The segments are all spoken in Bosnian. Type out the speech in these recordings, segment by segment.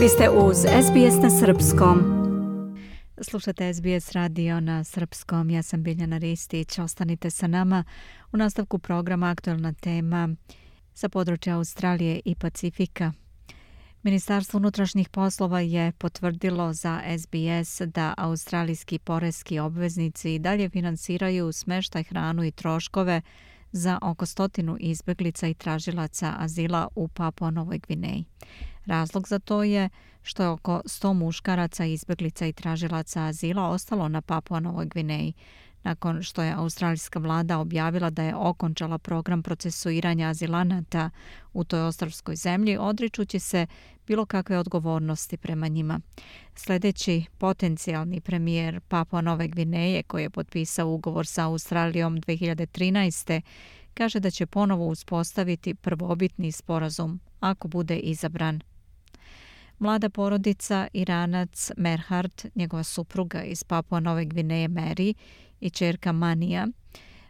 Vi ste uz SBS na Srpskom. Slušate SBS radio na Srpskom. Ja sam Biljana Ristić. Ostanite sa nama u nastavku programa Aktualna tema sa područja Australije i Pacifika. Ministarstvo unutrašnjih poslova je potvrdilo za SBS da australijski poreski obveznici dalje finansiraju smeštaj hranu i troškove za oko stotinu izbeglica i tražilaca azila u Papua Novoj Gvineji. Razlog za to je što je oko 100 muškaraca izbeglica i tražilaca azila ostalo na Papua Novoj Gvineji, nakon što je australijska vlada objavila da je okončala program procesuiranja azilanata u toj ostravskoj zemlji, odričući se bilo kakve odgovornosti prema njima. Sljedeći potencijalni premijer Papua Nove Gvineje, koji je potpisao ugovor sa Australijom 2013. kaže da će ponovo uspostaviti prvobitni sporazum ako bude izabran. Mlada porodica Iranac Merhart, njegova supruga iz Papua Nove Gvineje Mary i čerka Manija,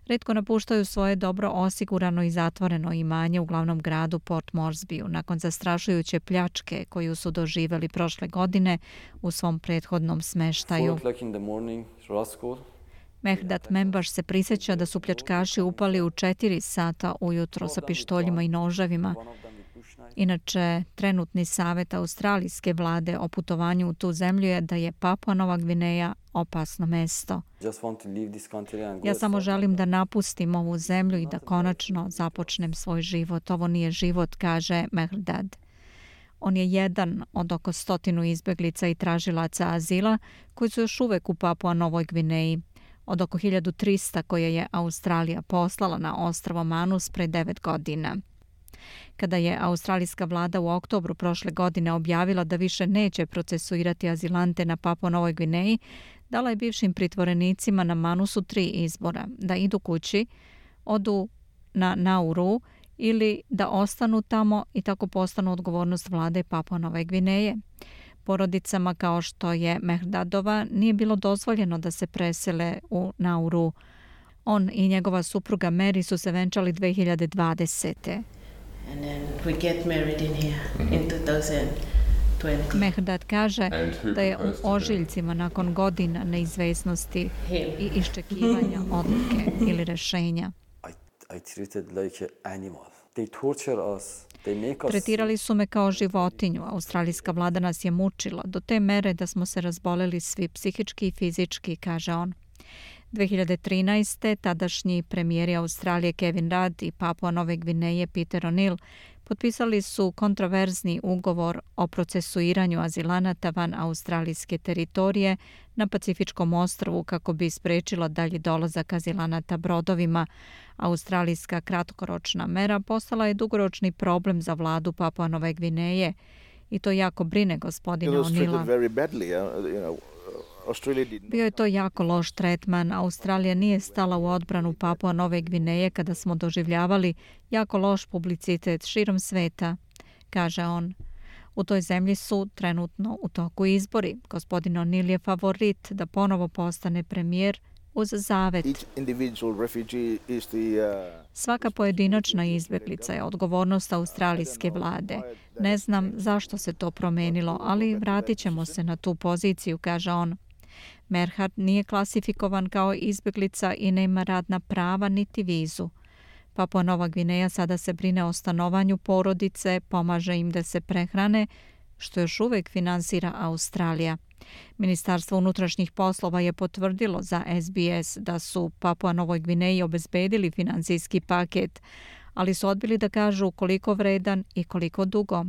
redko napuštaju svoje dobro osigurano i zatvoreno imanje u glavnom gradu Port Moresbyu nakon zastrašujuće pljačke koju su doživeli prošle godine u svom prethodnom smeštaju. Mehdat Membaš se prisjeća da su pljačkaši upali u četiri sata ujutro sa pištoljima i noževima Inače, trenutni savjet australijske vlade o putovanju u tu zemlju je da je Papua Nova Gvineja opasno mesto. Ja samo želim da napustim ovu zemlju i da konačno započnem svoj život. Ovo nije život, kaže Mehrdad. On je jedan od oko stotinu izbeglica i tražilaca azila koji su još uvek u Papua Novoj Gvineji od oko 1300 koje je Australija poslala na ostrovo Manus pre devet godina. Kada je australijska vlada u oktobru prošle godine objavila da više neće procesuirati azilante na Papo Novoj Gvineji, dala je bivšim pritvorenicima na Manusu tri izbora. Da idu kući, odu na Nauru ili da ostanu tamo i tako postanu odgovornost vlade Papo Nove Gvineje. Porodicama kao što je Mehdadova nije bilo dozvoljeno da se presele u Nauru. On i njegova supruga Mary su se venčali 2020. And then we get married in here mm -hmm. in 2020. Mehdad kaže da je u ožiljcima nakon godina neizvesnosti i iščekivanja odluke ili rešenja. I, I treated like an animal. They torture us. Tretirali su me kao životinju. Australijska vlada nas je mučila do te mere da smo se razboleli svi psihički i fizički, kaže on. 2013. tadašnji premijeri Australije Kevin Rudd i Papua Nove Gvineje Peter O'Neill potpisali su kontroverzni ugovor o procesuiranju azilanata van australijske teritorije na Pacifičkom ostrovu kako bi sprečila dalji dolazak azilanata brodovima. Australijska kratkoročna mera postala je dugoročni problem za vladu Papua Nove Gvineje i to jako brine gospodina O'Neilla. Bio je to jako loš tretman. Australija nije stala u odbranu Papua Nove Gvineje kada smo doživljavali jako loš publicitet širom sveta, kaže on. U toj zemlji su trenutno u toku izbori. Gospodin O'Neill je favorit da ponovo postane premijer uz zavet. Uh, Svaka pojedinačna izbjeglica je odgovornost australijske vlade. Ne znam zašto se to promenilo, ali vratit ćemo se na tu poziciju, kaže on. Merhard nije klasifikovan kao izbjeglica i nema radna prava niti vizu. Papua Nova Gvineja sada se brine o stanovanju porodice, pomaže im da se prehrane, što još uvijek finansira Australija. Ministarstvo unutrašnjih poslova je potvrdilo za SBS da su Papua Novoj Gvineji obezbedili financijski paket, ali su odbili da kažu koliko vredan i koliko dugo.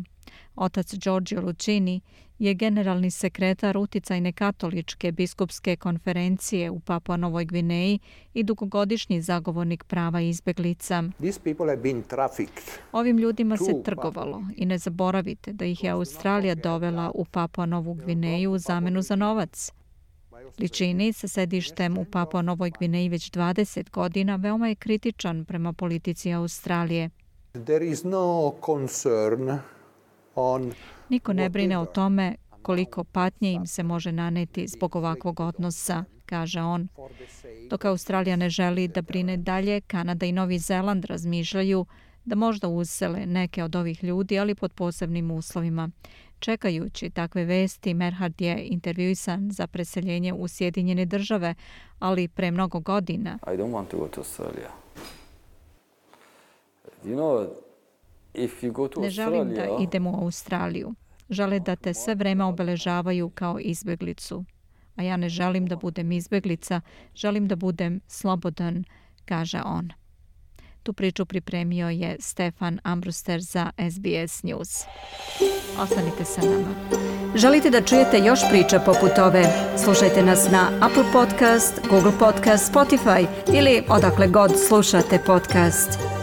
Otac Giorgio Lucini je generalni sekretar uticajne katoličke biskupske konferencije u Papua Novoj Gvineji i dugogodišnji zagovornik prava izbeglica. Ovim ljudima se trgovalo i ne zaboravite da ih je Australija dovela u Papua Novu Gvineju u zamenu za novac. Ličini sa sedištem u Papua Novoj Gvineji već 20 godina veoma je kritičan prema politici Australije. There is no concern Niko ne brine o tome koliko patnje im se može naneti zbog ovakvog odnosa, kaže on. Dok Australija ne želi da brine dalje, Kanada i Novi Zeland razmišljaju da možda usele neke od ovih ljudi, ali pod posebnim uslovima. Čekajući takve vesti, Merhard je intervjuisan za preseljenje u Sjedinjene države, ali pre mnogo godina. I don't want to go to Australia. You know, if you go to ne želim da idem u Australiju. Žele da te sve vreme obeležavaju kao izbeglicu. A ja ne želim da budem izbeglica, želim da budem slobodan, kaže on. Tu priču pripremio je Stefan Ambruster za SBS News. Ostanite sa nama. Želite da čujete još priča poput ove? Slušajte nas na Apple Podcast, Google Podcast, Spotify ili odakle god slušate podcast.